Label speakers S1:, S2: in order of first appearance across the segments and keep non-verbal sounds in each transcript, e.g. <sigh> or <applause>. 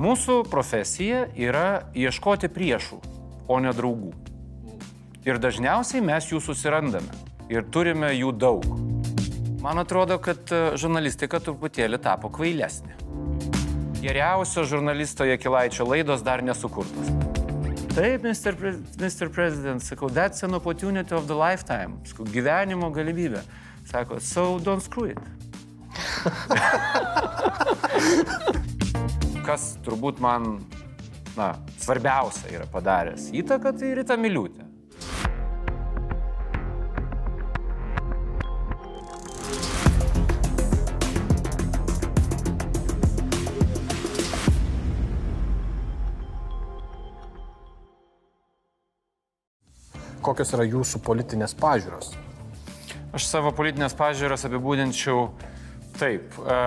S1: mūsų profesija yra ieškoti priešų, o ne draugų. Ir dažniausiai mes jų susirandame. Ir turime jų daug. Man atrodo, kad e, žurnalistika truputėlį tapo kvailesnė. Geriausio žurnalisto Jekilaičio laidos dar nesukurtos. Taip, Mr. Pre Mr. President, sakau, that's an opportunity of the lifetime. Sakau, gyvenimo galimybė. Sako, so don't screw it. <laughs> Kas turbūt man, na, svarbiausia yra padaręs įtaką, tai Rita Miliūtė.
S2: Kokios yra jūsų politinės pažiūros?
S1: Aš savo politinės pažiūras apibūdinčiau taip. E,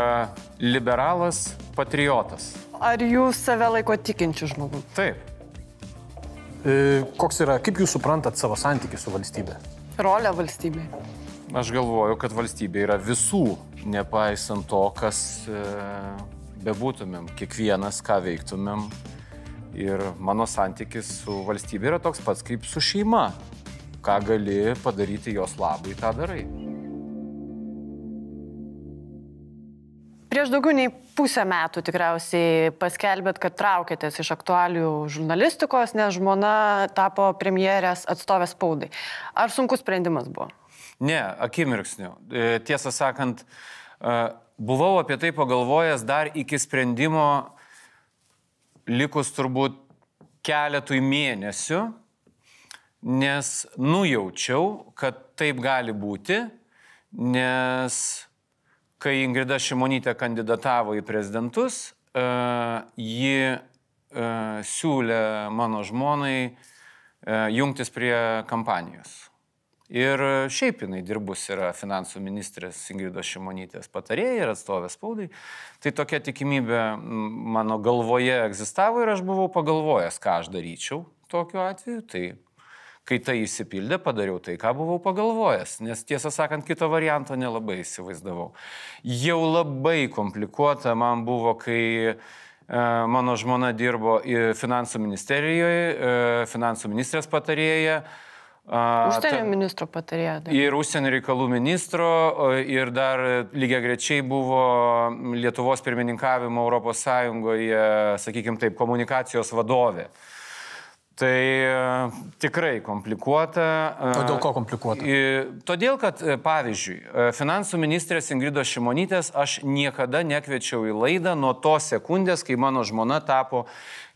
S1: liberalas, patriotas.
S3: Ar jūs save laiko tikinčių žmogų?
S1: Taip.
S2: E, koks yra, kaip jūs suprantat savo santykių su valstybė?
S3: Rolė valstybei.
S1: Aš galvoju, kad valstybė yra visų, nepaisant to, kas e, bebūtumėm, kiekvienas, ką veiktumėm. Ir mano santykis su valstybė yra toks pats kaip su šeima. Ką gali padaryti jos labui, tą darai.
S3: Prieš daugiau nei pusę metų tikriausiai paskelbėt, kad traukėtės iš aktualių žurnalistikos, nes žmona tapo premjerės atstovės spaudai. Ar sunkus sprendimas buvo?
S1: Ne, akimirksniu. E, Tiesą sakant, e, buvau apie tai pagalvojęs dar iki sprendimo likus turbūt keletui mėnesių, nes nujaučiau, kad taip gali būti, nes kai Ingrida Šimonytė kandidatavo į prezidentus, e, ji e, siūlė mano žmonai e, jungtis prie kampanijos. Ir šiaip jinai dirbus yra finansų ministrės Ingridos Šimonytės patarėja ir atstovė spaudai. Tai tokia tikimybė mano galvoje egzistavo ir aš buvau pagalvojęs, ką aš daryčiau tokiu atveju. Tai kai tai įsipildė, padariau tai, ką buvau pagalvojęs, nes tiesą sakant, kito varianto nelabai įsivaizdavau. Jau labai komplikuota man buvo, kai e, mano žmona dirbo į finansų ministerijoje, e, finansų ministrės patarėja.
S3: Užsienio
S1: ta-
S3: ministro patarėja. dar.
S1: Ir užsienio reikalų ministro, ir dar lygiai grečiai buvo Lietuvos pirmininkavimo Europos Sąjungoje, sakykime taip, komunikacijos vadovė. Tai e, tikrai komplikuota. e,
S2: O dėl ko komplikuota?
S1: Todėl, kad, e, pavyzdžiui, finansų ministrės Ingridos Šimonytės aš niekada nekviečiau į laidą nuo tos sekundės, kai mano žmona tapo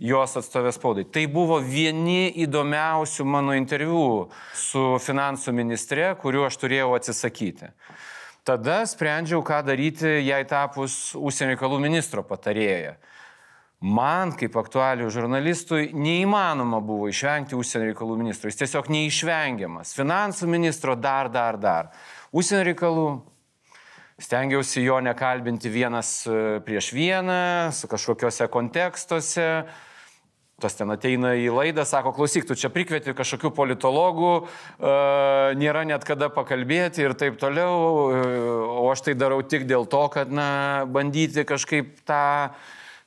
S1: jos atstovės spaudai. Tai buvo vieni įdomiausių mano interviu su finansų ministre, kuriuo aš turėjau atsisakyti. Tada sprendžiau, ką daryti, jai tapus užsienio reikalų ministro patarėja. Man, kaip aktualių žurnalistui, neįmanoma buvo išvengti užsienio reikalų ministro. Jis tiesiog neišvengiamas. Finansų ministro dar, dar, dar. Užsienio reikalų stengiausi jo nekalbinti vienas e, prieš vieną, su kažkokiuose kontekstuose. Tas ten ateina į laidą, sako, klausyk, tu čia prikvieti kažkokių politologų, e, nėra net kada pakalbėti ir taip toliau, e, o aš tai darau tik dėl to, kad, na, bandyti kažkaip tą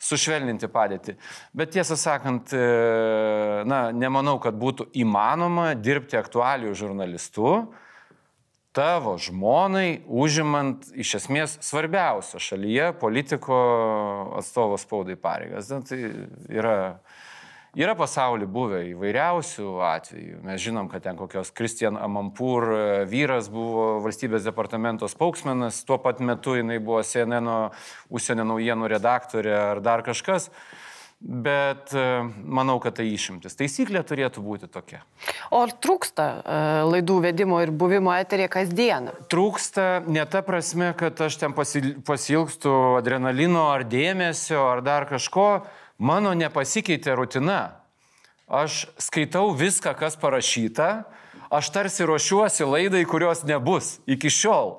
S1: sušvelninti padėtį. Bet tiesą sakant, e, na, nemanau, kad būtų įmanoma dirbti aktualių žurnalistų tavo žmonai, užimant iš esmės svarbiausio šalyje politiko atstovo spaudai pareigas. Tai yra, yra pasaulyje buvę įvairiausių atvejų. Mes žinom, kad ten kokios Kristian Amampur e, vyras buvo valstybės departamento spauksmenas, tuo pat metu jinai buvo CNN užsienio naujienų redaktorė ar dar kažkas. Bet e, manau, kad tai išimtis. Taisyklė turėtų būti tokia.
S3: O ar trūksta e, laidų vedimo ir buvimo eterėje kasdieną?
S1: trūksta ne ta prasme, kad aš ten pasil- pasilgstu adrenalino ar dėmesio ar dar kažko. Mano nepasikeitė rutina. Aš skaitau viską, kas parašyta. Aš tarsi ruošiuosi laidai, kurios nebus iki šiol.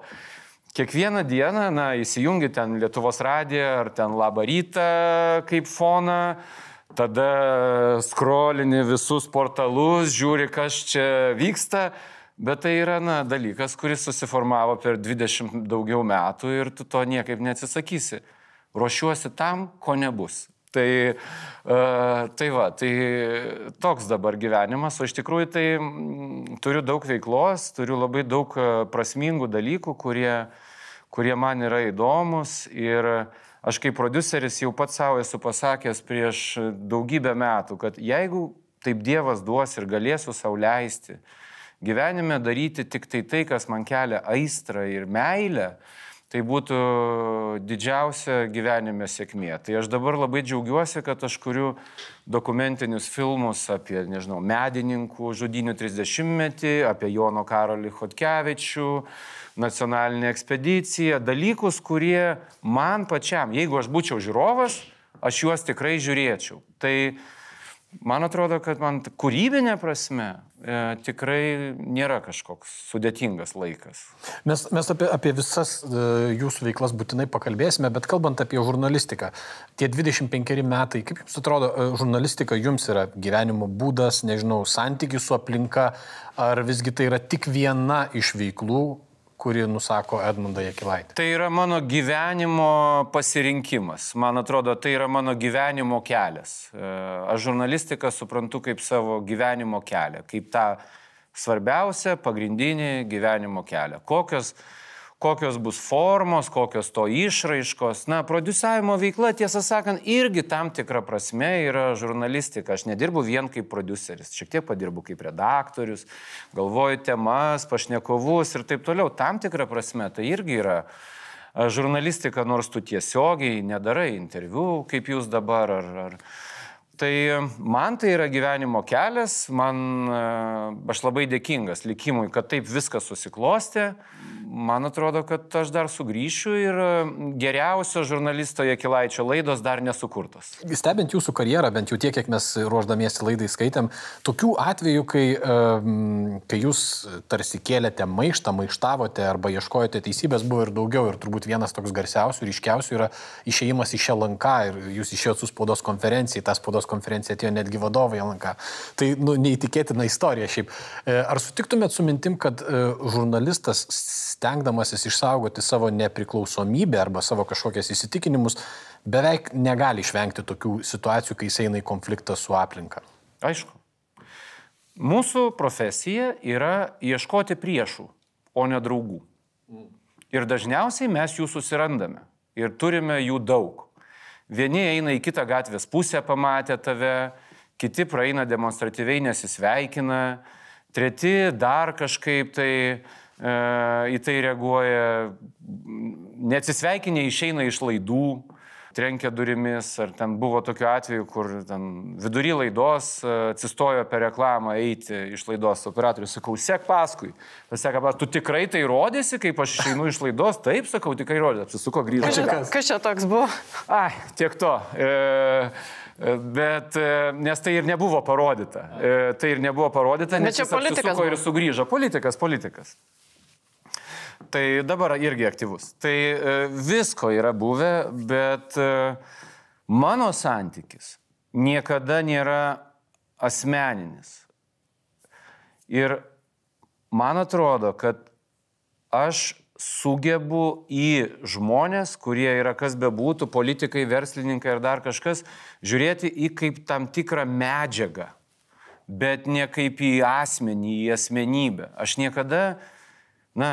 S1: Kiekvieną dieną, na, įsijungi ten Lietuvos radiją ar ten labą rytą kaip foną, tada skrolini visus portalus, žiūri, kas čia vyksta, bet tai yra, na, dalykas, kuris susiformavo per 20 daugiau metų ir tu to niekaip neatsisakysi. Ruošiuosi tam, ko nebus. Tai, uh, tai va, tai toks dabar gyvenimas, o iš tikrųjų tai turiu daug veiklos, turiu labai daug e, prasmingų dalykų, kurie, kurie man yra įdomus. Ir aš kaip produceris jau pats savo esu pasakęs prieš daugybę metų, kad jeigu taip Dievas duos ir galėsiu sauliaisti, gyvenime daryti tik tai tai, kas man kelia aistrą ir meilę, tai būtų didžiausia gyvenime sėkmė. Tai aš dabar labai džiaugiuosi, kad aš kuriu dokumentinius filmus apie, nežinau, medininkų žudinių 30-metį, apie Jono Karolį Hotkevičių, nacionalinę ekspediciją, dalykus, kurie man pačiam, jeigu aš būčiau žiūrovas, aš juos tikrai žiūrėčiau. Tai Man atrodo, kad man kūrybinė prasme e, tikrai nėra kažkoks sudėtingas laikas.
S2: Mes, mes apie, apie visas e, jūsų veiklas būtinai pakalbėsime, bet kalbant apie žurnalistiką, tie 25 metai, kaip jums atrodo, e, žurnalistika jums yra gyvenimo būdas, nežinau, santykis su aplinka, ar visgi tai yra tik viena iš veiklų, kuri nusako Edmundą Jekilaitį?
S1: Tai yra mano gyvenimo pasirinkimas. Man atrodo, tai yra mano gyvenimo kelias. E, aš žurnalistiką suprantu kaip savo gyvenimo kelią, kaip tą svarbiausią, pagrindinį gyvenimo kelią. Kokios kokios bus formos, kokios to išraiškos. Na, produsavimo veikla, tiesą sakant, irgi tam tikra prasme yra žurnalistika. Aš nedirbu vien kaip produceris, šiek tiek padirbu kaip redaktorius, galvoju temas, pašnekovus ir taip toliau. Tam tikra prasme tai irgi yra žurnalistika, nors tu tiesiogiai nedarai interviu, kaip jūs dabar, ar, ar, Tai man tai yra gyvenimo kelias, man aš labai dėkingas likimui, kad taip viskas susiklostė. Man atrodo, kad aš dar sugrįšiu ir geriausio žurnalisto Jekilaičio laidos dar nesukurtos.
S2: Stebint jūsų karjerą, bent jau tiek, kiek mes ruoždamiesi laidai skaitėm, tokių atvejų, kai, kai jūs tarsi kėlėte maištą, maištavote arba ieškojote teisybės, buvo ir daugiau. Ir turbūt vienas toks garsiausių, ryškiausių yra išėjimas iš Šelanka ir jūs išėjot su spaudos konferencijai, tą spaudos konferenciją atėjo netgi vadovai Lanka. Tai nu, neįtikėtina istorija šiaip. E, ar sutiktumėt su mintim, kad e, žurnalistas stengdamasis išsaugoti savo nepriklausomybę arba savo kažkokias įsitikinimus, beveik negali išvengti tokių situacijų, kai jis eina į konfliktą su aplinka?
S1: Aišku. Mūsų profesija yra ieškoti priešų, o ne draugų. Ir dažniausiai mes jų susirandame. Ir turime jų daug. Vieni eina į kitą gatvės pusę pamatę tave, kiti praeina demonstratyviai nesisveikina, treti dar kažkaip tai e, į tai reaguoja, neatsisveikinė išeina iš laidų, trenkia durimis, ar ten buvo tokiu atveju, kur ten vidury laidos e, atsistojo per reklamą eiti iš laidos operatorius, sakau, sek paskui. Pasakė, tu tikrai tai rodėsi, kaip aš išeinu iš laidos, taip, sakau, tikrai rodė, apsisuko grįžti.
S3: Kas, čia toks buvo?
S1: Ai, tiek to. E, e Bet, e, nes tai ir nebuvo parodyta. Tai ir nebuvo parodyta, nes
S3: čia politikas.
S1: Ir sugrįžo. Politikas, politikas. Tai dabar irgi aktyvus. Tai e, visko yra buvę, bet e, mano santykis niekada nėra asmeninis. Ir man atrodo, kad aš sugebu į žmonės, kurie yra kas bebūtų, politikai, verslininkai ar dar kažkas, žiūrėti į kaip tam tikrą medžiagą, bet ne kaip į asmenį, į asmenybę. Aš niekada, na,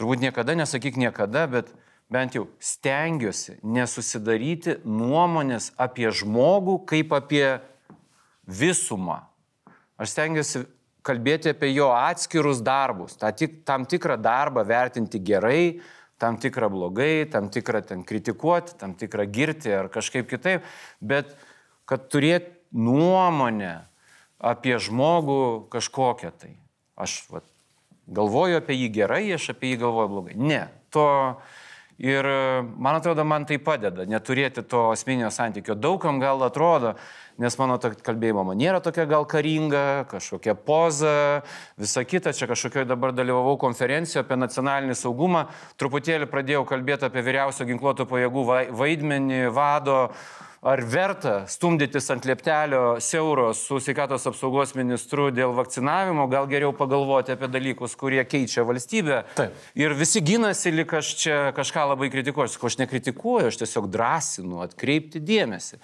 S1: turbūt niekada nesakyk niekada, bet bent jau stengiuosi nesusidaryti nuomonės apie žmogų kaip apie visumą. Aš stengiuosi kalbėti apie jo atskirus darbus, tą tik, tam tikrą darbą vertinti gerai, tam tikrą blogai, tam tikrą ten kritikuoti, tam tikrą girti ar kažkaip kitaip, bet kad turėti nuomonę apie žmogų kažkokią tai. Aš vat, galvoju apie jį gerai, aš apie jį galvoju blogai. Ne, to ir man atrodo, man tai padeda neturėti to asmeninio santykio. Daugam gal atrodo, nes mano kalbėjimo maniera tokia gal karinga, kažkokia poza, visa kita, čia kažkokioje dabar dalyvavau konferencijoje apie nacionalinį saugumą, truputėlį pradėjau kalbėti apie vyriausio ginkluotų pajėgų vaidmenį, vado ar verta stumdytis ant lieptelio siauro su sveikatos apsaugos ministru dėl vakcinavimo, gal geriau pagalvoti apie dalykus, kurie keičia valstybę.
S2: Taip.
S1: Ir visi gynasi, lyg aš čia kažką labai kritikuoju. Sakau, aš nekritikuoju, aš tiesiog drąsinu atkreipti dėmesį.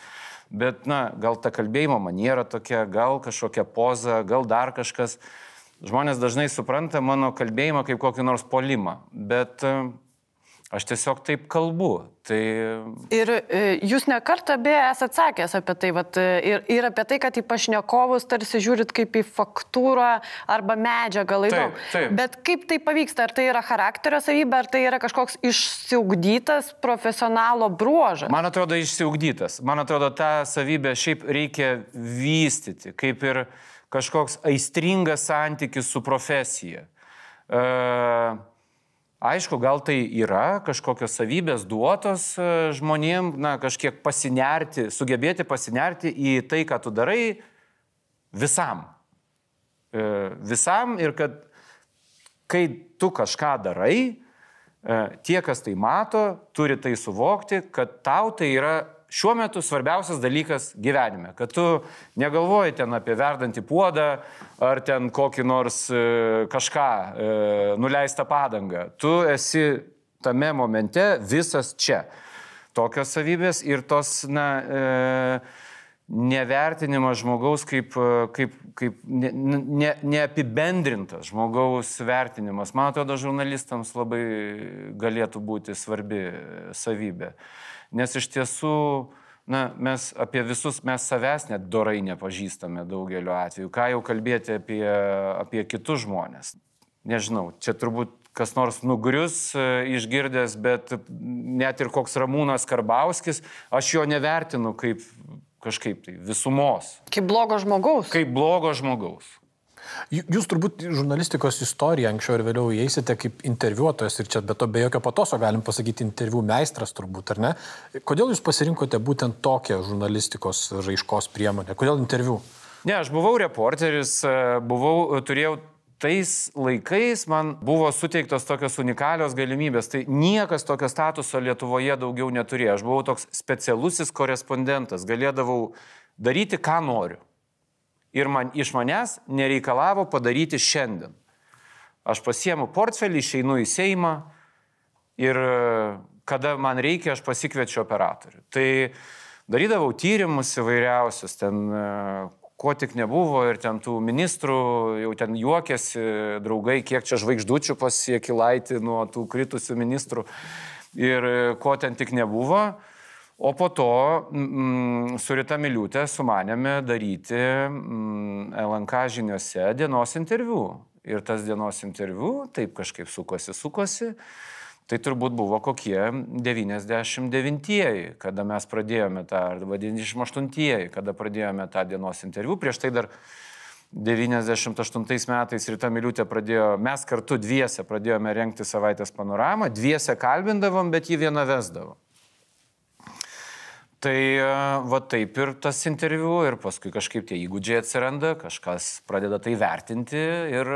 S1: Bet, na, gal ta kalbėjimo maniera tokia, gal kažkokia poza, gal dar kažkas. Žmonės dažnai supranta mano kalbėjimą kaip kokį nors polimą, bet Aš tiesiog taip kalbu. Tai...
S3: Ir e, jūs nekartą beje esate sakęs apie tai, vat, e, ir, ir apie tai, kad į pašnekovus tarsi žiūrit kaip į faktūrą arba medžiagą laidom. Bet kaip tai pavyksta? Ar tai yra charakterio savybė, ar tai yra kažkoks išsiugdytas profesionalo bruožas?
S1: Man atrodo, išsiugdytas. Man atrodo, tą savybę šiaip reikia vystyti, kaip ir kažkoks aistringas santykis su profesija. Uh, Aišku, gal tai yra kažkokios savybės duotos e, žmonėm, na, kažkiek pasinerti, sugebėti pasinerti į tai, ką tu darai visam. E, visam ir kad kai tu kažką darai, e, tie, kas tai mato, turi tai suvokti, kad tau tai yra šiuo metu svarbiausias dalykas gyvenime, kad tu negalvoji ten apie verdantį puodą ar ten kokį nors e, kažką, e, nuleistą padangą. Tu esi tame momente visas čia. Tokios savybės ir tos, na, e, nevertinimas žmogaus kaip, kaip, kaip ne, ne, neapibendrintas žmogaus vertinimas, man atrodo, žurnalistams labai galėtų būti svarbi savybė nes iš tiesų na, mes apie visus, mes savęs net dorai nepažįstame daugeliu atveju. Ką jau kalbėti apie, apie kitus žmonės. Nežinau, čia turbūt kas nors nugrius e, išgirdęs, bet net ir koks Ramūnas Karbauskis, aš jo nevertinu kaip kažkaip tai visumos.
S3: Kaip blogo žmogaus.
S1: Kaip blogo žmogaus.
S2: Jūs turbūt žurnalistikos istoriją anksčiau ir vėliau įeisite kaip interviuotojas ir čia be to be jokio patoso galim pasakyti interviu meistras turbūt, ar ne? Kodėl jūs pasirinkote būtent tokią žurnalistikos raiškos priemonę? Kodėl interviu?
S1: Ne, aš buvau reporteris, buvau, turėjau tais laikais man buvo suteiktos tokios unikalios galimybės. Tai niekas tokio statuso Lietuvoje daugiau neturėjo. Aš buvau toks specialusis korespondentas, galėdavau daryti, ką noriu ir man, iš manęs nereikalavo padaryti šiandien. Aš pasiemu portfelį, išeinu į Seimą ir kada man reikia, aš pasikviečiu operatorių. Tai darydavau tyrimus įvairiausius, ten ko tik nebuvo ir ten tų ministrų jau ten juokėsi draugai, kiek čia žvaigždučių pasiekilaiti nuo tų kritusių ministrų ir ko ten tik nebuvo. O po to mm, su Rita Miliutė sumanėme daryti mm, LNK žiniuose dienos interviu. Ir tas dienos interviu taip kažkaip sukosi, sukosi. Tai turbūt buvo kokie 99-ieji, kada mes pradėjome tą, arba 98-ieji, kada pradėjome tą dienos interviu. Prieš tai dar 98 metais Rita Miliutė pradėjo, mes kartu dviese pradėjome renkti savaitės panoramą, dviese kalbindavom, bet jį vieną vesdavom. Tai e, va taip ir tas interviu ir paskui kažkaip tie įgūdžiai atsiranda, kažkas pradeda tai vertinti ir,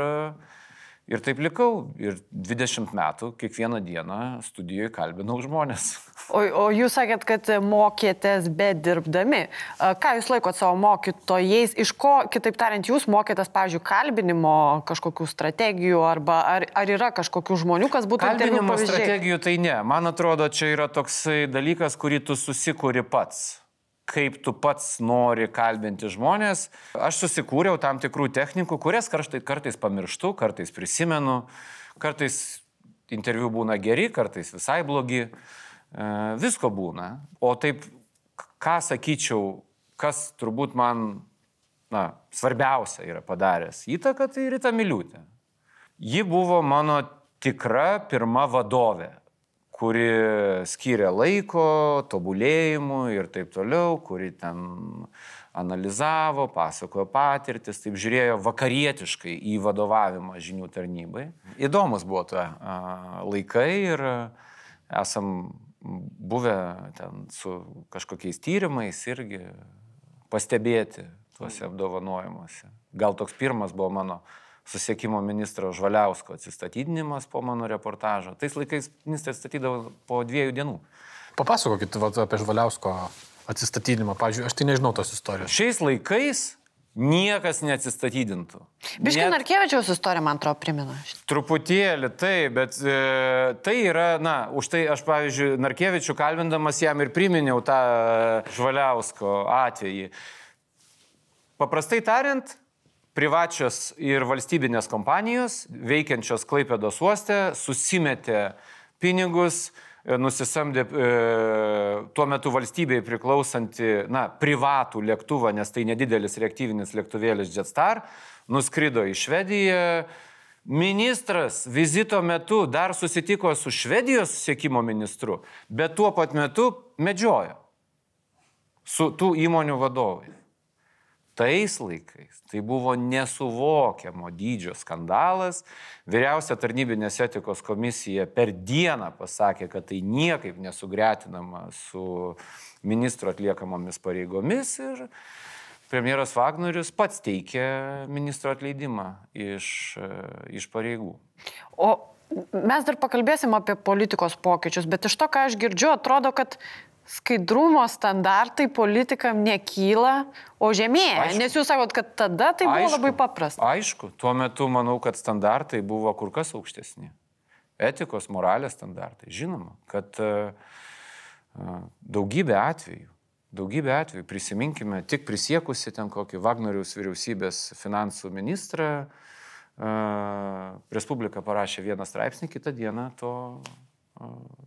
S1: ir taip likau. Ir 20 metų kiekvieną dieną studijoje kalbinau žmonės. <laughs>
S3: O, o jūs sakėt, kad mokėtės bedirbdami. Ką jūs laikot savo mokytojais? Iš ko, kitaip tariant, jūs mokėtės, pavyzdžiui, kalbinimo kažkokių strategijų arba ar, ar yra kažkokių žmonių, kas būtų
S1: kalbinimo strategijų? Tai ne. Man atrodo, čia yra toksai dalykas, kurį tu susikūri pats kaip tu pats nori kalbinti žmonės. Aš susikūriau tam tikrų technikų, kurias kartais, kartais pamirštu, kartais prisimenu, kartais interviu būna geri, kartais visai blogi. E, visko būna. O taip, ką sakyčiau, kas turbūt man na, svarbiausia yra padaręs įtaką, tai Rita Miliūtė. Ji buvo mano tikra pirma vadovė, kuri skiria laiko, tobulėjimui ir taip toliau, kuri ten analizavo, pasakojo patirtis, taip žiūrėjo vakarietiškai į vadovavimą žinių tarnybai. Įdomus buvo tie laikai ir esam buvę ten su kažkokiais tyrimais irgi pastebėti tuose apdovanojimuose. Gal toks pirmas buvo mano susiekimo ministro Žvaliausko atsistatydinimas po mano reportažo. Tais laikais ministras statydavo po dviejų dienų.
S2: Papasakokit vat, apie Žvaliausko atsistatydinimą. Pavyzdžiui, aš tai nežinau tos istorijos.
S1: Šiais laikais niekas neatsistatydintų.
S3: Biškai
S1: Net-
S3: Narkevičiaus istorija, man atrodo, primena.
S1: Truputėlį tai, bet e, tai yra, na, už tai aš, pavyzdžiui, Narkevičių kalbindamas jam ir priminiau tą e, Žvaliausko atvejį. Paprastai tariant, privačios ir valstybinės kompanijos veikiančios Klaipėdos uoste susimetė pinigus, nusisamdė e, tuo metu valstybei priklausantį, na, privatų lėktuvą, nes tai nedidelis reaktyvinis lėktuvėlis Jetstar, nuskrido į Švediją. Ministras vizito metu dar susitiko su Švedijos susiekimo ministru, bet tuo pat metu medžiojo su tų įmonių vadovais. Tais laikais tai buvo nesuvokiamo dydžio skandalas. Vyriausia tarnybinės etikos komisija per dieną pasakė, kad tai niekaip nesugretinama su ministro atliekamomis pareigomis ir premjeras Vagnorius pats teikė ministro atleidimą iš, e, iš pareigų.
S3: O mes dar pakalbėsim apie politikos pokyčius, bet iš to, ką aš girdžiu, atrodo, kad skaidrumo standartai politikam nekyla, o žemėja.
S1: Aišku.
S3: Nes jūs sakot, kad tada tai buvo
S1: Aišku,
S3: labai paprasta.
S1: Aišku, tuo metu manau, kad standartai buvo kur kas aukštesni. Etikos, moralės standartai. Žinoma, kad uh, daugybė atvejų, daugybė atvejų, prisiminkime, tik prisiekusi ten kokį Vagnoriaus vyriausybės finansų ministrą, uh, Respublika parašė vieną straipsnį, kitą dieną to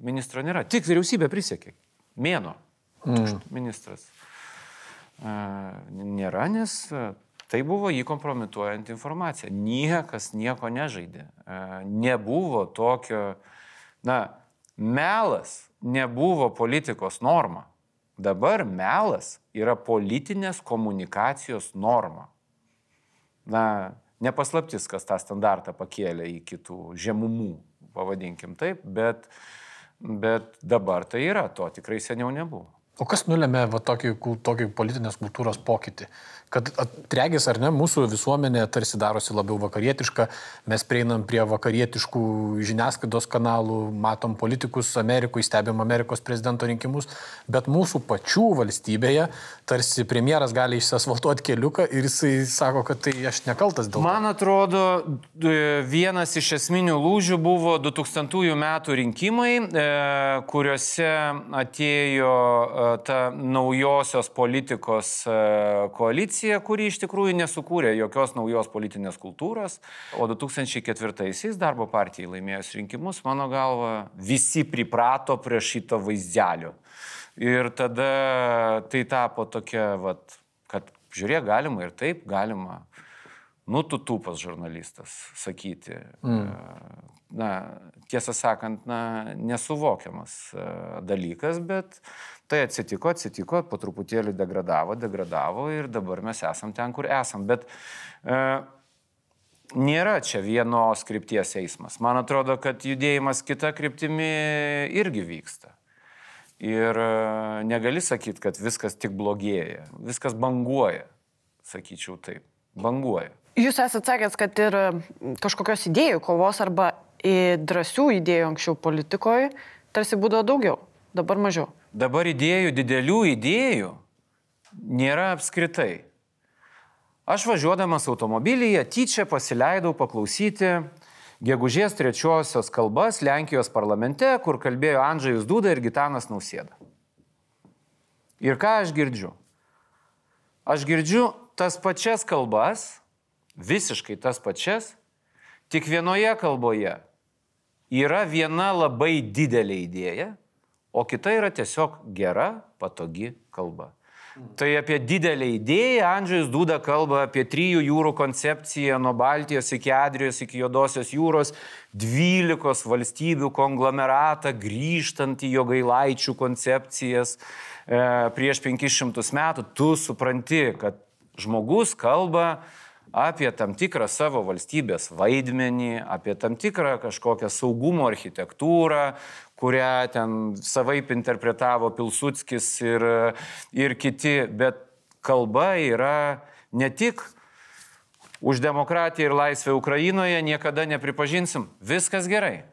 S1: ministro nėra. Tik vyriausybė prisiekė. Mėno. Mm. Ministras. Uh, nėra, nes uh, tai buvo jį kompromituojant informacija. Niekas nieko nežaidė. Uh, nebuvo tokio, na, melas nebuvo politikos norma. Dabar melas yra politinės komunikacijos norma. Na, nepaslaptis, kas tą standartą pakėlė į kitų žemumų, pavadinkim taip, bet, bet dabar tai yra, to tikrai seniau nebuvo.
S2: O kas nulėmė va, tokį, tokį politinės kultūros pokytį? Kad atregis ar ne, mūsų visuomenė tarsi darosi labiau vakarietiška, mes prieinam prie vakarietiškų žiniasklaidos kanalų, matom politikus Amerikoje, stebim Amerikos prezidento rinkimus, bet mūsų pačių valstybėje tarsi premjeras gali išsasfaltuoti keliuką ir jisai sako, kad tai aš nekaltas dėl to.
S1: Man atrodo, vienas iš esminių lūžių buvo 2000 metų rinkimai, e, kuriuose atėjo e, ta naujosios politikos koalicija, kuri iš tikrųjų nesukūrė jokios naujos politinės kultūros. O 2004-aisiais darbo partijai laimėjus rinkimus, mano galva, visi priprato prie šito vaizdelio. Ir tada tai tapo tokia, vat, kad žiūrėk, galima ir taip, galima. Nu, tu tūpas žurnalistas, sakyti. Mm. Na, tiesą sakant, na, nesuvokiamas dalykas, bet tai atsitiko, atsitiko, po truputėlį degradavo, degradavo ir dabar mes esam ten, kur esam. Bet e, nėra čia vienos krypties eismas. Man atrodo, kad judėjimas kita kryptimi irgi vyksta. Ir e, negali sakyti, kad viskas tik blogėja. Viskas banguoja, sakyčiau taip. Banguoja.
S3: Jūs esate sakęs, kad ir mm, kažkokios idėjų kovos arba drąsių idėjų anksčiau politikoje tarsi būdavo daugiau, dabar mažiau.
S1: Dabar idėjų, didelių idėjų nėra apskritai. Aš važiuodamas automobilyje tyčia pasileidau paklausyti gegužės trečiosios kalbas Lenkijos parlamente, kur kalbėjo Andžejus Duda ir Gitanas Nausėda. Ir ką aš girdžiu? Aš girdžiu tas pačias kalbas, visiškai tas pačias, tik vienoje kalboje yra viena labai didelė idėja, o kita yra tiesiog gera, patogi kalba. Tai apie didelę idėją Andžius Duda kalba apie trijų jūrų koncepciją nuo Baltijos iki Adrijos iki Jodosios jūros, dvylikos valstybių konglomeratą grįžtant į jo gailaičių koncepcijas e, prieš 500 metų. Tu supranti, kad žmogus kalba apie tam tikrą savo valstybės vaidmenį, apie tam tikrą kažkokią saugumo architektūrą, kurią ten savaip interpretavo Pilsudskis ir, ir kiti, bet kalba yra ne tik už demokratiją ir laisvę Ukrainoje, niekada nepripažinsim, viskas gerai,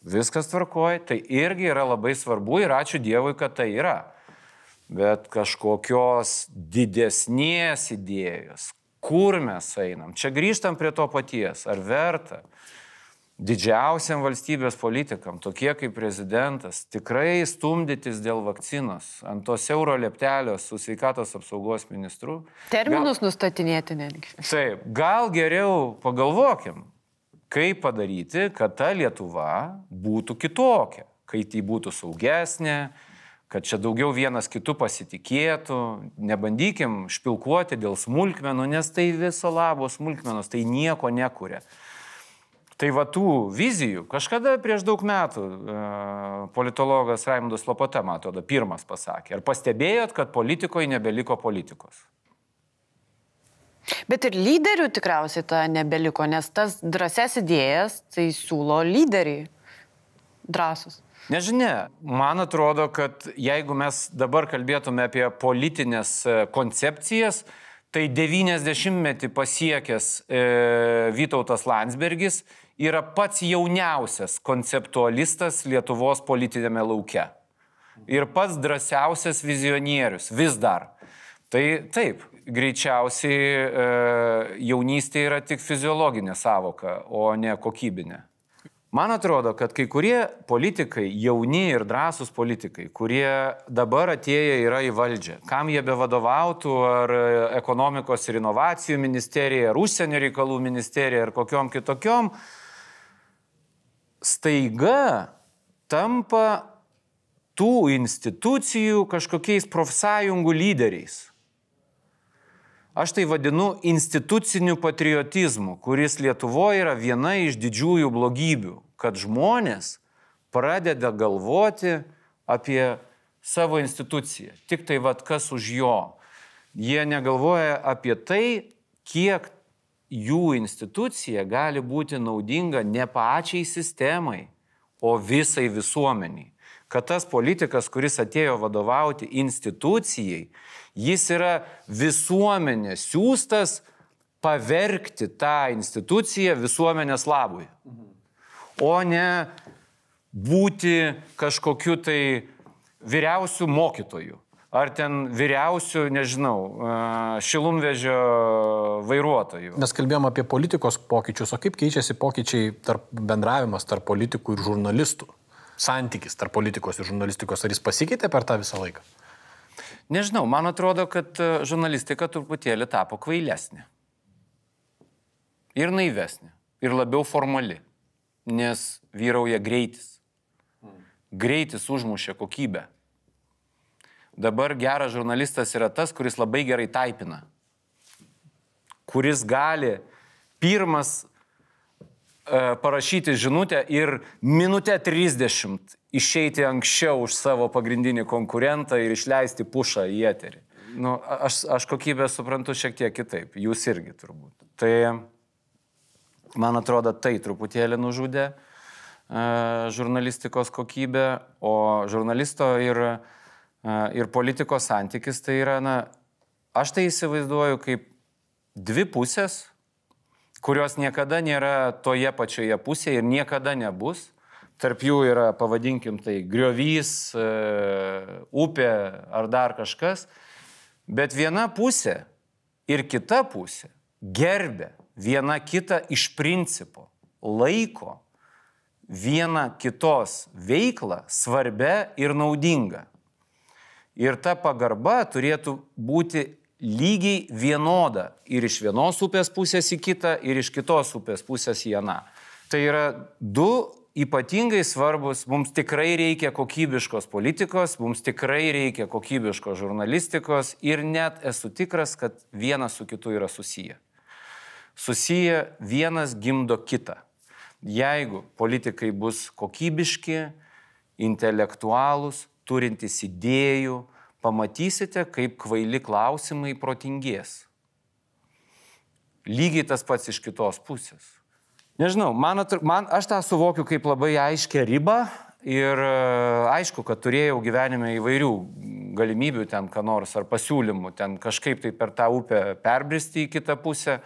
S1: viskas tvarkoja, tai irgi yra labai svarbu ir ačiū Dievui, kad tai yra. bet kažkokios didesnės idėjos, kur mes einam. Čia grįžtam prie to paties, ar verta didžiausiam valstybės politikam, tokie kaip prezidentas, tikrai stumdytis dėl vakcinos ant to siauro leptelio su sveikatos apsaugos ministru.
S3: Terminus gal, nustatinėti netgi.
S1: Taip, gal geriau pagalvokim, kaip padaryti, kad ta Lietuva būtų kitokia, kai tai būtų saugesnė, kad čia daugiau vienas kitų pasitikėtų, nebandykim špilkuoti dėl smulkmenų, nes tai viso labo smulkmenos, tai nieko nekuria. Tai va tų vizijų kažkada prieš daug metų e, politologas Raimondas Lopota, man atrodo, pirmas pasakė. Ar pastebėjot, kad politikoje nebeliko politikos?
S3: Bet ir lyderių tikriausiai ta nebeliko, nes tas drąsias idėjas tai siūlo lyderiai drąsus.
S1: Nežinia, man atrodo, kad jeigu mes dabar kalbėtume apie politinės e, koncepcijas, tai 90-metį pasiekęs e, Vytautas Landsbergis yra pats jauniausias konceptualistas Lietuvos politinėme lauke. Ir pats drąsiausias vizionierius vis dar. Tai taip, greičiausiai e, jaunystė yra tik fiziologinė savoka, o ne kokybinė. Man atrodo, kad kai kurie politikai, jauni ir drąsūs politikai, kurie dabar atėję yra į valdžią, kam jie be vadovautų, ar ekonomikos ir inovacijų ministerija, ar užsienio reikalų ministerija, ar kokiom kitokiom, staiga tampa tų institucijų kažkokiais profsąjungų lyderiais. Aš tai vadinu instituciniu patriotizmu, kuris Lietuvoje yra viena iš didžiųjų blogybių, kad žmonės pradeda galvoti apie savo instituciją. Tik tai vad kas už jo. Jie negalvoja apie tai, kiek jų institucija gali būti naudinga ne pačiai sistemai, o visai visuomeniai. Kad tas politikas, kuris atėjo vadovauti institucijai, jis yra visuomenės siūstas pavergti tą instituciją visuomenės labui. O ne būti kažkokiu tai vyriausių mokytojų ar ten vyriausių, nežinau, šilumvežio vairuotojų.
S2: Mes kalbėjom apie politikos pokyčius, o kaip keičiasi pokyčiai tarp bendravimas tarp politikų ir žurnalistų? Santykis tarp politikos ir žurnalistikos, ar jis pasikeitė per tą visą laiką?
S1: Nežinau, man atrodo, kad žurnalistika truputėlį tapo kvailesnė. Ir naivesnė. Ir labiau formali. Nes vyrauja greitis. Greitis užmušė kokybę. Dabar geras žurnalistas yra tas, kuris labai gerai taipina. Kuris gali pirmas e, parašyti žinutę ir minutę 30 išeiti anksčiau už savo pagrindinį konkurentą ir išleisti pušą į eterį. Nu, aš, aš kokybę suprantu šiek tiek kitaip, jūs irgi turbūt. Tai man atrodo, tai truputėlį nužudė e, žurnalistikos kokybę, o žurnalisto ir ir politikos santykis tai yra, na, aš tai įsivaizduoju kaip dvi pusės, kurios niekada nėra toje pačioje pusėje ir niekada nebus. Tarp jų yra, pavadinkim tai, griovys, e, upė ar dar kažkas. Bet viena pusė ir kita pusė gerbė viena kitą iš principo, laiko viena kitos veiklą svarbia ir naudinga. Ir ta pagarba turėtų būti lygiai vienoda ir iš vienos upės pusės į kitą, ir iš kitos upės pusės į aną. Tai yra du ypatingai svarbus, mums tikrai reikia kokybiškos politikos, mums tikrai reikia kokybiškos žurnalistikos ir net esu tikras, kad vienas su kitu yra susiję. Susiję vienas gimdo kitą. Jeigu politikai bus kokybiški, intelektualūs, turintys idėjų, pamatysite, kaip kvaili klausimai protingės. Lygiai tas pats iš kitos pusės. Nežinau, man, man aš tą suvokiu kaip labai aiškę ribą ir e, aišku, kad turėjau gyvenime įvairių galimybių ten, ką nors, ar pasiūlymų ten kažkaip tai per tą upę perbristi į kitą pusę,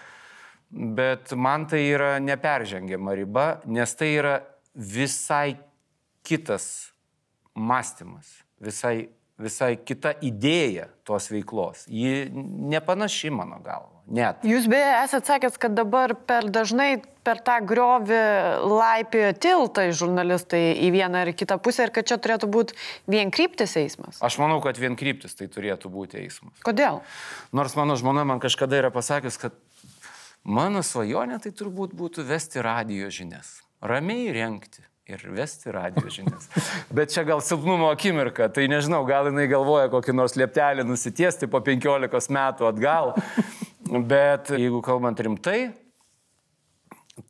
S1: bet man tai yra neperžengiama riba, nes tai yra visai kitas mąstymas, visai visai kita idėja tos veiklos. Ji nepanaši mano galva. Net.
S3: Jūs beje esate sakęs, kad dabar per dažnai per tą griovį laipiojo tiltai žurnalistai į vieną ar kitą pusę ir kad čia turėtų būti vienkryptis eismas.
S1: Aš manau, kad vienkryptis tai turėtų būti eismas.
S3: Kodėl?
S1: Nors mano žmona man kažkada yra pasakęs, kad mano svajonė tai turbūt būtų vesti radio žinias. Ramiai renkti ir vesti radio žinias. <laughs> Bet čia gal silpnumo akimirka, tai nežinau, gal jinai galvoja kokį nors lieptelį nusitiesti po 15 metų atgal. <laughs> Bet jeigu kalbant rimtai,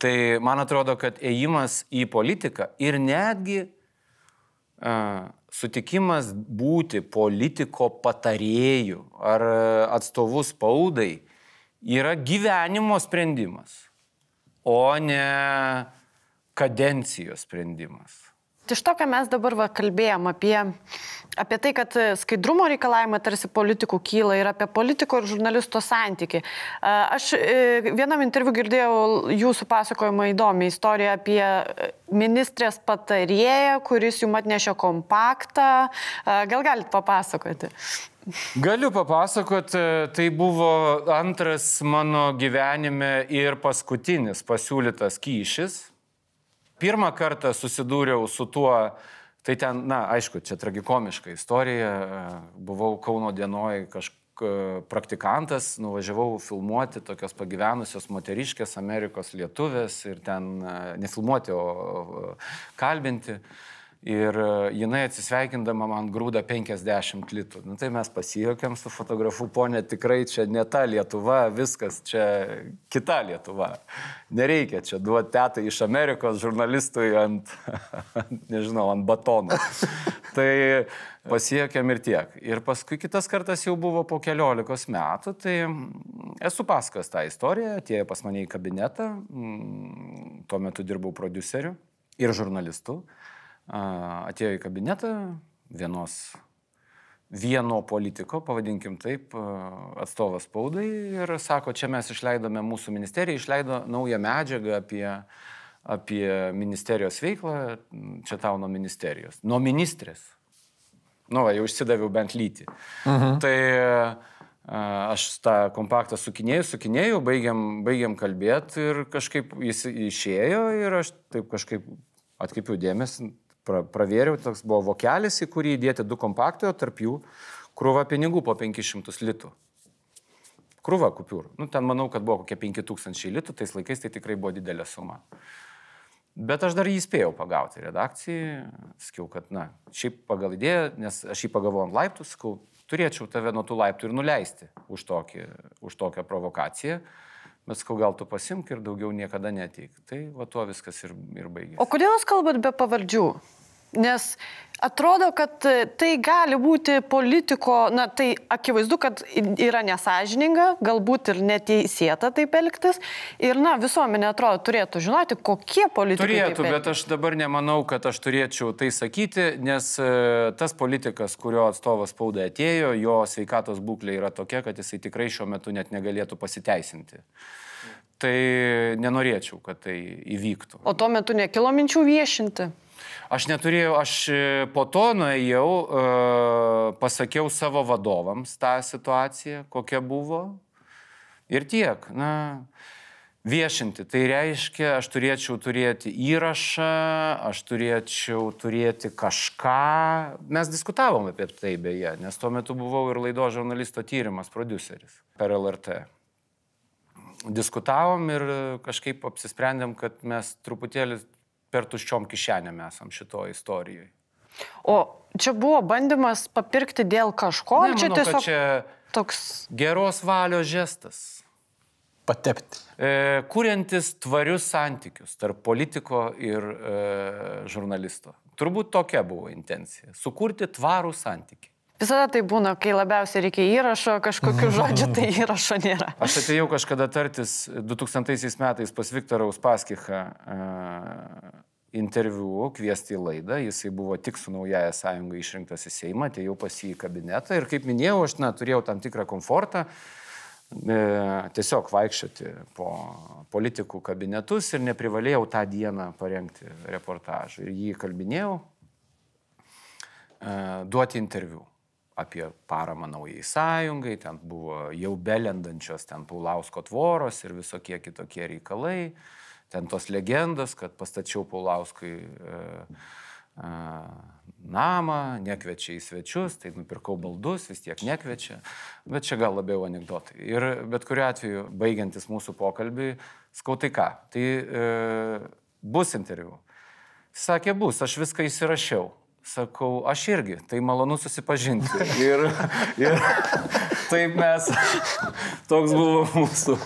S1: tai man atrodo, kad ėjimas į politiką ir netgi uh, sutikimas būti politiko patarėjų ar atstovus spaudai yra gyvenimo sprendimas, o ne kadencijos sprendimas.
S3: Iš to, ką mes dabar va, kalbėjom apie, apie tai, kad skaidrumo reikalavimai tarsi politikų kyla ir apie politiko ir žurnalisto santyki. Aš e, vienam interviu girdėjau jūsų pasakojimą įdomią istoriją apie ministrės patarėją, kuris jums atnešė kompaktą. Gal galite papasakoti?
S1: Galiu papasakoti, tai buvo antras mano gyvenime ir paskutinis pasiūlytas kyšis pirmą kartą susidūriau su tuo, tai ten, na, aišku, čia tragikomiška istorija, buvau Kauno dienoje kažkaip praktikantas, nuvažiavau filmuoti tokios pagyvenusios moteriškės Amerikos lietuvės ir ten nefilmuoti, o kalbinti. Ir e, jinai atsisveikindama man grūda 50 litų. Nu, tai mes pasijokėm su fotografu, ponė, tikrai čia ne ta Lietuva, viskas čia kita Lietuva. Nereikia čia duoti tetai iš Amerikos žurnalistui ant, <laughs> nežinau, ant batono. <laughs> tai pasijokėm ir tiek. Ir paskui kitas kartas jau buvo po keliolikos metų, tai esu paskas tą istoriją, atėjo pas mane į kabinetą, tuo metu dirbau produceriu ir žurnalistu atėjo į kabinetą vienos, vieno politiko, pavadinkim taip, atstovas spaudai ir sako, čia mes išleidome, mūsų ministerija išleido naują medžiagą apie, apie ministerijos veiklą, čia tau nuo ministerijos, nuo ministrės. Nu, va, jau išsidaviau bent lytį. Mhm. Tai aš tą kompaktą sukinėjau, sukinėjau, baigiam, baigiam kalbėti ir kažkaip jis išėjo ir aš taip kažkaip atkreipiau dėmesį, pra, pravėriau, toks buvo vokelis, į kurį įdėti du kompaktojo, tarp jų krūva pinigų po 500 litų. Krūva kupiūrų. Nu, ten manau, kad buvo kokie 5000 litų, tais laikais tai tikrai buvo didelė suma. Bet aš dar jį spėjau pagauti redakcijai, sakiau, kad, na, šiaip pagal idėją, nes aš jį pagavau ant laiptų, sakau, turėčiau tave nuo tų laiptų ir nuleisti už, tokį, už tokią provokaciją. Bet sakau, gal tu pasimk ir daugiau niekada neteik. Tai va tuo viskas ir, ir baigėsi.
S3: O kodėl jūs kalbat be pavardžių? Nes atrodo, kad tai gali būti politiko, na tai akivaizdu, kad yra nesažininga, galbūt ir neteisėta taip elgtis. Ir, na, visuomenė atrodo turėtų žinoti, kokie politikai.
S1: Turėtų, bet aš dabar nemanau, kad aš turėčiau tai sakyti, nes e, tas politikas, kurio atstovas spaudai atėjo, jo sveikatos būklė yra tokia, kad jisai tikrai šiuo metu net negalėtų pasiteisinti tai nenorėčiau, kad tai įvyktų.
S3: O tuo metu nekilo minčių viešinti?
S1: Aš neturėjau, aš e, po to nuėjau, uh, pasakiau savo vadovams tą situaciją, kokia buvo. Ir tiek. Na, viešinti. Tai reiškia, aš turėčiau turėti įrašą, aš turėčiau turėti kažką. Mes diskutavom apie tai beje, nes tuo metu buvau ir laido žurnalisto tyrimas, produceris per LRT. Diskutavom ir kažkaip apsisprendėm, kad mes truputėlį per tuščiom kišenėm esam šito istorijoje.
S3: O čia buvo bandymas papirkti dėl kažko,
S1: ne,
S3: čia
S1: manau,
S3: tiesiog
S1: čia
S3: toks
S1: geros valios žestas.
S2: Patepti.
S1: E, kuriantis tvarius santykius tarp politiko ir e, žurnalisto. Turbūt tokia buvo intencija - sukurti tvarų santykių.
S3: Visada tai būna, kai labiausiai reikia įrašo, kažkokių <laughs> žodžių tai įrašo nėra.
S1: Aš atėjau kažkada tartis 2000 metais pas Viktorą Uspaskichą interviu, kviesti į laidą, jisai buvo tik su naujaja sąjunga išrinktas į Seimą, atėjau pas jį į kabinetą ir kaip minėjau, aš na, turėjau tam tikrą komfortą e, tiesiog vaikščioti po politikų kabinetus ir neprivalėjau tą dieną parengti reportažą. Ir jį kalbinėjau, e, duoti interviu. apie paramą naujai sąjungai, ten buvo jau belendančios ten Paulausko tvoros ir visokie kitokie reikalai, ten tos legendos, kad pastačiau Paulauskui e, e, namą, nekviečia į svečius, tai nupirkau baldus, vis tiek nekviečia, bet čia gal labiau anegdotai. Ir bet kuriu atveju, baigiantis mūsų pokalbį, skautai ką, tai e, bus interviu. Sakė, bus, aš viską įsirašiau. Sakau, aš irgi, tai malonu susipažinti. Ir, ir <laughs> taip mes, <laughs> toks buvo mūsų,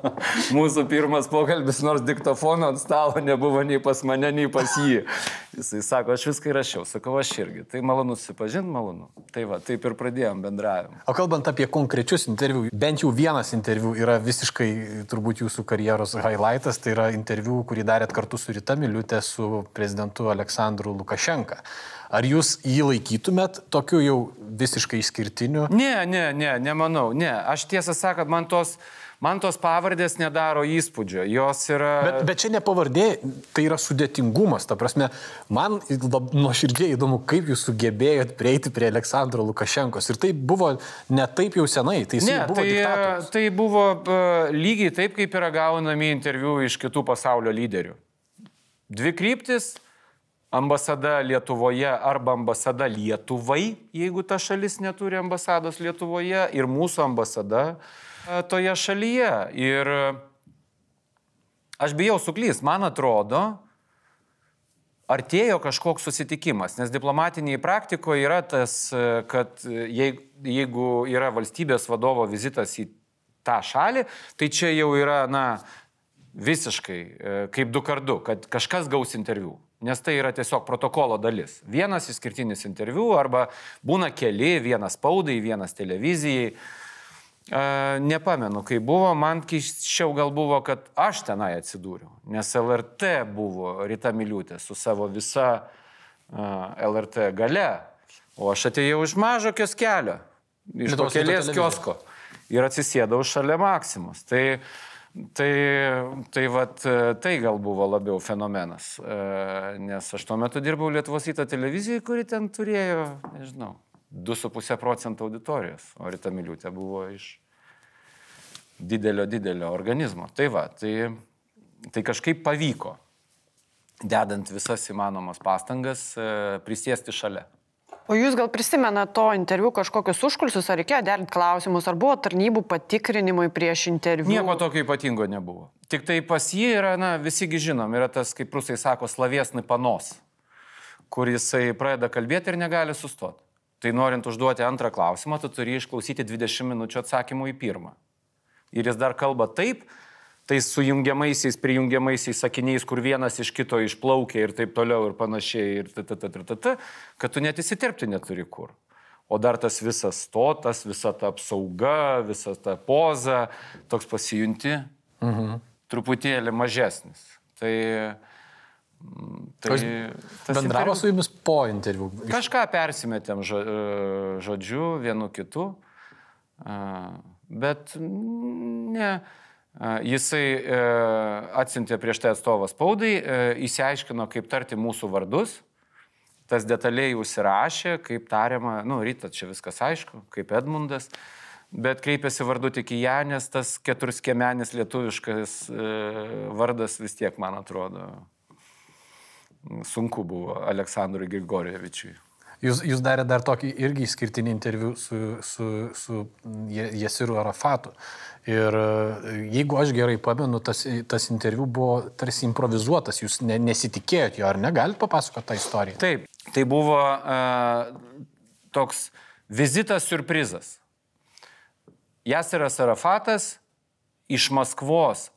S1: <laughs> mūsų pirmas pokalbis, nors diktofono ant stalo nebuvo nei pas mane, nei pas jį. Jisai sako, aš viską įrašiau, sakau, aš irgi. Tai malonu susipažinti, malonu. Tai va, taip ir pradėjom bendravimą.
S2: O kalbant apie konkrečius interviu, bent jau vienas interviu yra visiškai turbūt jūsų karjeros highlightas, tai yra interviu, kurį darėt kartu su Rita Miliutė su prezidentu Aleksandru Lukašenka. Ar jūs jį laikytumėt tokiu jau visiškai išskirtiniu?
S1: Ne, ne, ne, nemanau, ne. Aš tiesą sakant, man tos, man tos pavardės nedaro įspūdžio. Jos yra...
S2: Bet, bet čia ne pavardė, tai yra sudėtingumas. Ta prasme, man nuoširdžiai įdomu, kaip jūs sugebėjot prieiti prie Aleksandro Lukašenkos. Ir tai buvo ne taip jau senai, tai
S1: ne,
S2: buvo
S1: tai,
S2: diktatorius.
S1: tai buvo uh, lygiai taip, kaip yra gaunami interviu iš kitų pasaulio lyderių. Dvi kryptis ambasada Lietuvoje arba ambasada Lietuvai, jeigu ta šalis neturi ambasados Lietuvoje, ir mūsų ambasada e, toje šalyje. Ir aš bijau suklys, man atrodo, artėjo kažkoks susitikimas, nes diplomatiniai praktikoje yra tas, e, kad jeigu yra valstybės vadovo vizitas į tą šalį, tai čia jau yra, na, visiškai e, kaip du kartu, kad kažkas gaus interviu nes tai yra tiesiog protokolo dalis. Vienas išskirtinis interviu arba būna keli, vienas spaudai, vienas televizijai. E, nepamenu, kai buvo, man keiščiau gal buvo, kad aš tenai atsidūriau, nes LRT buvo Rita Miliutė su savo visa e, LRT gale, o aš atėjau iš mažo kioskelio, iš pakelės kiosko ir atsisėdau šalia Maksimos. Tai Tai, tai, vat, tai gal buvo labiau fenomenas, e, nes aš tuo metu dirbau Lietuvos įto televizijai, kuri ten turėjo, nežinau, 2,5 procentų auditorijos, o Rita Miliutė buvo iš didelio, didelio organizmo. Tai va, tai, tai kažkaip pavyko, dedant visas įmanomas pastangas, e, prisėsti šalia.
S3: O jūs gal prisimena to interviu kažkokius užkulsius, ar reikėjo derinti klausimus, ar buvo tarnybų patikrinimui prieš interviu?
S1: Nieko tokio ypatingo nebuvo. Tik tai pas jį yra, na, visigi žinom, yra tas, kaip rusai sako, slaviesni panos, kur jisai pradeda kalbėti ir negali sustoti. Tai norint užduoti antrą klausimą, tu turi išklausyti 20 minučių atsakymų į pirmą. Ir jis dar kalba taip, tais sujungiamaisiais, prijungiamaisiais sakiniais, kur vienas iš kito išplaukia ir taip toliau ir panašiai, ir ta, ta, ta, ta, ta, kad tu net įsiterpti neturi kur. O dar tas visas stotas, visa ta apsauga, visa ta poza, toks pasijunti, mhm. truputėlį mažesnis. Tai,
S2: tai bendravo interviu... su jumis po interviu.
S1: Kažką persimetėm žodžiu, vienu kitu, bet ne Jisai e, atsintė prieš tai atstovą spaudai, e, įsiaiškino, kaip tarti mūsų vardus, tas detaliai užsirašė, kaip tariama, nu, ryta čia viskas aišku, kaip Edmundas, bet kreipėsi vardu tik į ją, nes tas keturskiemenis lietuviškas e, vardas vis tiek, man atrodo, sunku buvo Aleksandrui Grigorievičiui.
S2: Jūs, jūs darė dar tokį irgi išskirtinį interviu su, su, su Jesiru Arafatu. Ir e, jeigu aš gerai pamenu, tas, tas interviu buvo tarsi improvizuotas, jūs ne, nesitikėjot jo, ar negalite papasakoti tą istoriją?
S1: Taip, tai buvo uh, toks vizitas surprizas. Jasiras Arafatas iš Maskvos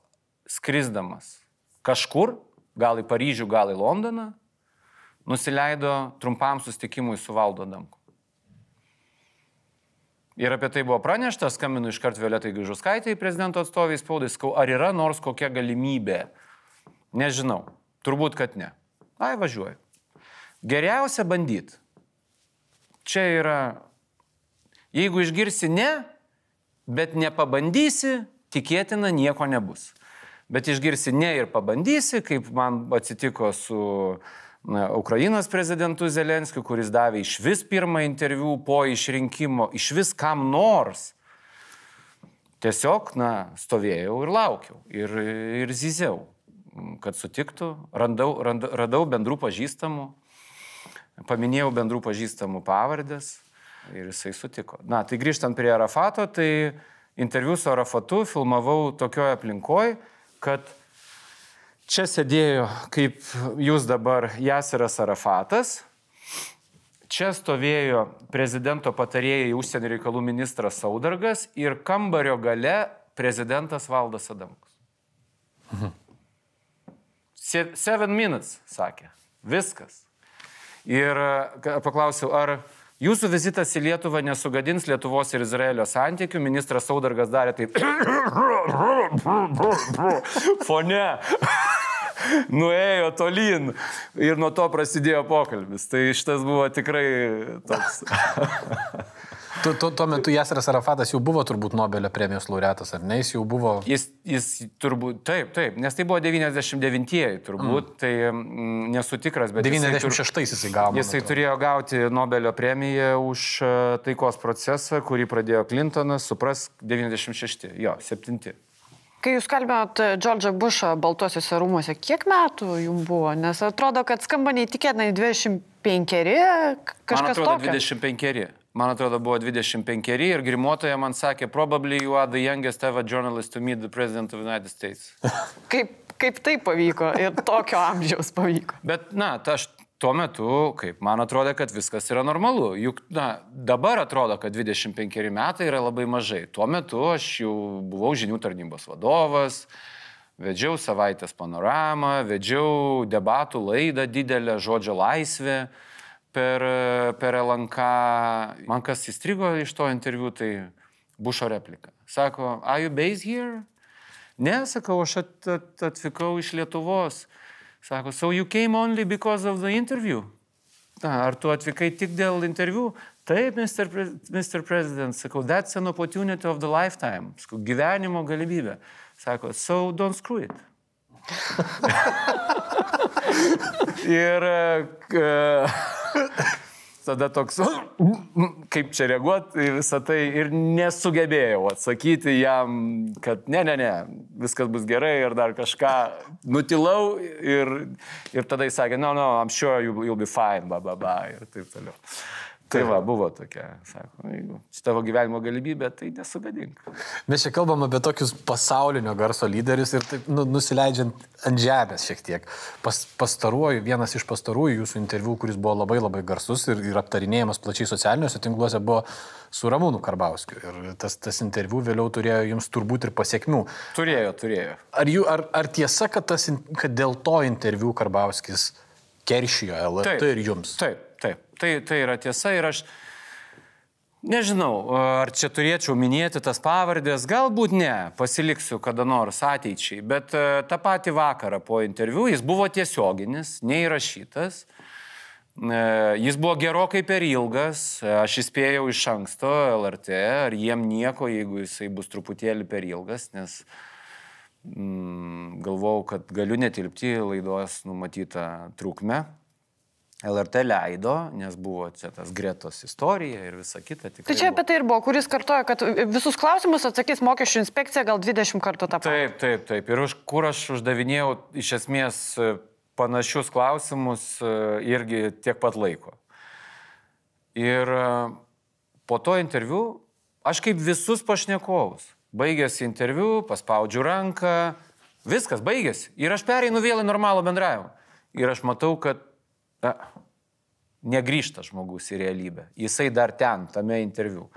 S1: skrisdamas kažkur, gal į Paryžių, gal į Londoną, nusileido trumpam sustikimui su valdo Damku. Ir apie tai buvo pranešta, skambinu iškart Violetai Gaižuskaitai, prezidento atstovai spaudai, skau, ar yra nors kokia galimybė. Nežinau, turbūt, kad ne. Ai, važiuoju. Geriausia bandyti. Čia yra, jeigu išgirsi ne, bet nepabandysi, tikėtina nieko nebus. Bet išgirsi ne ir pabandysi, kaip man atsitiko su na, Ukrainos prezidentu Zelenskiu, kuris davė iš vis pirmą interviu po išrinkimo, iš vis kam nors. Tiesiog, na, stovėjau ir laukiau ir, ir zyziau, kad sutiktų, randau, rand, radau bendrų pažįstamų, paminėjau bendrų pažįstamų pavardės ir jisai sutiko. Na, tai grįžtant prie Arafato, tai interviu su Arafatu filmavau tokioje aplinkoje, kad čia sėdėjo, kaip jūs dabar, Jasiras Arafatas, čia stovėjo prezidento patarėjai užsienio reikalų ministras Saudargas ir kambario gale prezidentas Valdas Adamkus. Mhm. Seven minutes, sakė. Viskas. Ir paklausiau, ar Jūsų vizitas į Lietuvą nesugadins Lietuvos ir Izraelio santykių. Ministras Saudargas darė taip. <coughs> Fone. <laughs> Nuėjo tolyn ir nuo to prasidėjo pokalbis. Tai šitas buvo tikrai toks. <laughs>
S2: Tu, tu, tuo metu Jaseras Arafatas jau buvo turbūt Nobelio premijos laureatas, ar ne? Jis jau buvo.
S1: Jis, jis turbūt, taip, taip, nes tai buvo 99-ieji turbūt, mm. tai mm, nesu tikras, bet...
S2: 96-ais jisai gavo.
S1: Jisai turėjo gauti Nobelio premiją už e, taikos procesą, kurį pradėjo Clintonas, supras 96, jo, 7.
S3: Kai jūs kalbėjot Džordžą Bušą Baltuosiuose rūmuose, kiek metų jums buvo? Nes atrodo, kad skamba neįtikėtinai 25, kažkas
S1: Man atrodo,
S3: tokio.
S1: 25 man atrodo, buvo 25 ir grimuotoja man sakė, probably you are the youngest ever journalist to meet the president of the United States.
S3: kaip, kaip tai pavyko ir tokio amžiaus pavyko?
S1: Bet, na, ta, aš tuo metu, kaip man atrodo, kad viskas yra normalu. Juk, na, dabar atrodo, kad 25 metai yra labai mažai. Tuo metu aš jau buvau žinių tarnybos vadovas. Vedžiau savaitės panoramą, vedžiau debatų laidą didelę žodžio laisvę per, per LNK. Man kas įstrigo iš to interviu, tai Bušo replika. Sako, are you based here? Ne, sakau, aš at, at, atvykau iš Lietuvos. Sako, so you came only because of the interview? Na, ar tu atvykai tik dėl interviu? Taip, Mr. Pre Mr. President, sakau, that's an opportunity of the lifetime. Sakau, gyvenimo galimybė. Sako, so don't screw it. <laughs> <laughs> Ir uh, tada toks, kaip čia reaguoti į visą tai ir nesugebėjau atsakyti jam, kad ne, ne, ne, viskas bus gerai ir dar kažką nutilau ir, ir tada jis sakė, no, no, I'm sure you'll, be fine, ba, ba, ba ir taip toliau. Tai va, buvo tokia, sako, jeigu tavo gyvenimo galimybė, tai nesugadink.
S2: Mes čia kalbam apie tokius pasaulinio garso lyderius ir taip nu, nusileidžiant ant žemės šiek tiek. Pas, pastaruoju, vienas iš pastarųjų jūsų interviu, kuris buvo labai labai garsus ir, ir aptarinėjamas plačiai socialiniuose tinkluose, buvo su Ramūnu Karbauskiu. Ir tas, tas interviu vėliau turėjo jums turbūt ir pasiekmių.
S1: Turėjo, turėjo.
S2: Ar, jų, ar, ar tiesa, kad, tas, kad dėl to interviu Karbauskis keršijo LRT ir jums?
S1: Taip. Tai, tai yra tiesa ir aš nežinau, ar čia turėčiau minėti tas pavardės, galbūt ne, pasiliksiu kada nors ateičiai, bet e, tą patį vakarą po interviu jis buvo tiesioginis, neįrašytas. E, jis buvo gerokai per ilgas, aš įspėjau iš anksto LRT, ar jiem nieko, jeigu jisai bus truputėlį per ilgas, nes mm, galvau, kad galiu netilpti laidos numatytą trukmę. LRT leido, nes buvo čia tas Gretos istorija ir visa kita.
S3: Tai čia apie tai ir buvo, kuris kartoja, kad visus klausimus atsakys mokesčių inspekcija gal 20 kartų tą patį.
S1: Taip, taip, taip. Ir už kur aš uždavinėjau iš esmės e, panašius klausimus e, irgi tiek pat laiko. Ir e, po to interviu aš kaip visus pašnekovus. Baigėsi interviu, paspaudžiu ranką, viskas baigėsi. Ir aš pereinu vėl į normalų bendravimą. Ir aš matau, kad na, negrįžta žmogus į realybę. Jisai dar ten, tame interviu.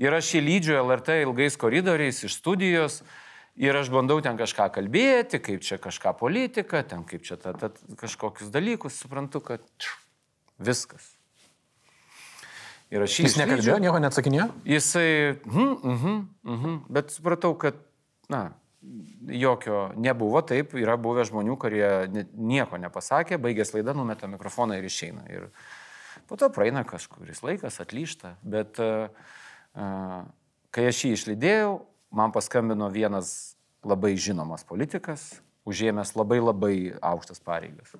S1: Ir aš jį lydžiu LRT ilgais koridoriais iš studijos ir aš bandau ten kažką kalbėti, kaip čia kažką politika, ten kaip čia ta, ta, kažkokius dalykus, suprantu, kad čiu, viskas.
S2: Ir aš jį... Jis nekalbėjo, nieko neatsakinėjo?
S1: Jisai, mhm, mhm, mhm, bet supratau, kad, na, jokio nebuvo, taip, yra buvę žmonių, kurie nieko nepasakė, baigęs laidą, numeta mikrofoną ir išeina. Ir po to praeina kažkuris laikas, atlyšta, bet uh, kai aš jį išlydėjau, man paskambino vienas labai žinomas politikas, užėmęs labai labai aukštas pareigas.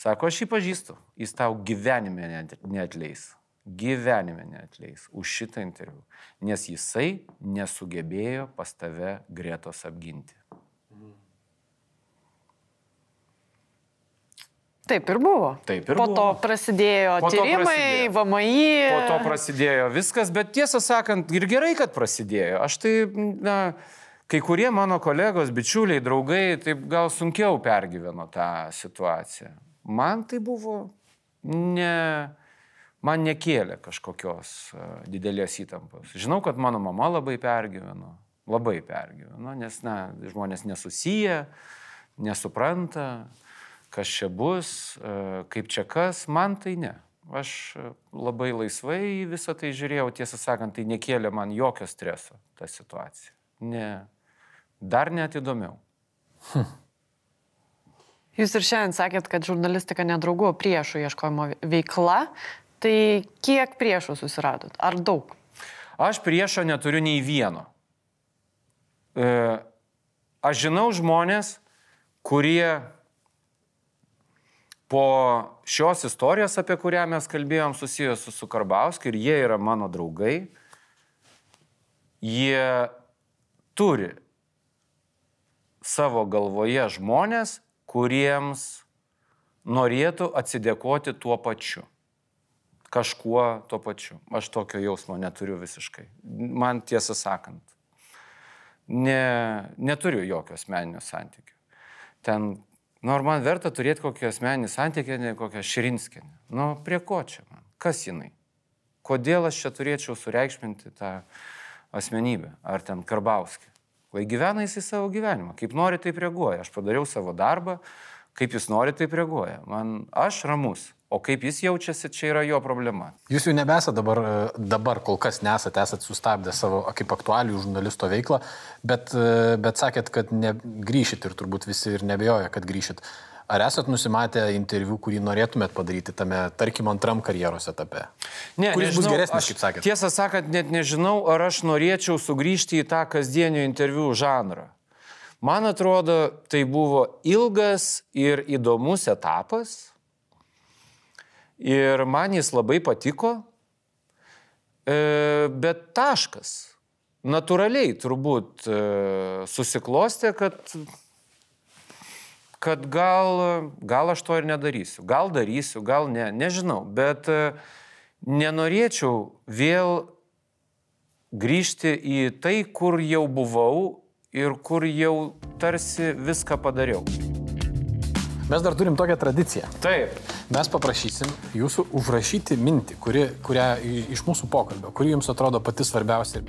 S1: Sako, aš jį pažįstu, jis tau gyvenime neatleis. Gyvenime neatleis už šitą interviu, nes jisai nesugebėjo pas tave Gretos apginti.
S3: Taip ir buvo.
S1: Taip ir
S3: po
S1: buvo.
S3: to prasidėjo
S1: Po
S3: tyrimai,
S1: prasidėjo.
S3: VMI.
S1: Po to prasidėjo viskas, bet tiesą sakant, ir gerai, kad prasidėjo. Aš tai, na, kai kurie mano kolegos, bičiuliai, draugai, taip gal sunkiau pergyveno tą situaciją. Man tai buvo ne, man nekėlė kažkokios a, didelės įtampos. Žinau, kad mano mama labai pergyveno, labai pergyveno, nes, na, žmonės nesusiję, nesupranta, kas čia bus, a, kaip čia kas, man tai ne. Aš a, labai laisvai visą tai žiūrėjau, tiesą sakant, tai nekėlė man jokio streso ta situacija. Ne, dar net įdomiau.
S3: Jūs ir šiandien sakėt, kad žurnalistika nedraugų, priešų ieškojimo veikla. Tai kiek priešų susiradot? Ar daug?
S1: Aš priešo neturiu nei vieno. E, aš žinau žmonės, kurie po šios istorijos, apie kurią mes kalbėjom, susijęs su, su Karbauskiu ir jie yra mano draugai, jie turi savo galvoje žmonės, kuriems norėtų atsidėkoti tuo pačiu kažkuo tuo pačiu. Aš tokio jausmo neturiu visiškai. Man tiesą sakant, ne, neturiu jokio asmeninio santykio. Ten, nu ar man verta turėti kokį asmeninį santykį, ne kokią širinskinę. Nu, prie ko čia man? Kas jinai? Kodėl aš čia turėčiau sureikšminti tą asmenybę? Ar ten Karbauskį? Lai gyvena jisai savo gyvenimą. Kaip nori, taip reaguoja. Aš padariau savo darbą, kaip jis nori, taip reaguoja. Man, aš ramus. O kaip jis jaučiasi, čia yra jo problema.
S2: Jūs jau nebesate dabar, e, dabar kol kas nesate, esate sustabdę savo kaip aktualių žurnalisto veiklą, bet, e, bet sakėt, kad grįšit ir turbūt visi ir nebejoja, kad grįšit. Ar esat nusimatę interviu, kurį norėtumėt padaryti tame, tarkim, antram karjeros etape?
S1: Ne,
S2: Kuris bus
S1: nežinau,
S2: geresnis,
S1: aš,
S2: kaip sakėt?
S1: Tiesą sakant, net nežinau, ar aš norėčiau sugrįžti į tą kasdienio interviu žanrą. Man atrodo, tai buvo ilgas ir įdomus etapas. Ir man jis labai patiko. E, bet taškas. Natūraliai turbūt e, susiklostė, kad kad gal, gal aš to ir nedarysiu. Gal darysiu, gal ne, nežinau. Bet e, nenorėčiau vėl grįžti į tai, kur jau buvau ir kur jau tarsi viską padariau.
S2: Mes dar turim tokią tradiciją.
S1: Taip.
S2: Mes paprašysim jūsų užrašyti mintį, kuri, kurią iš mūsų pokalbio, kuri jums atrodo pati svarbiausia.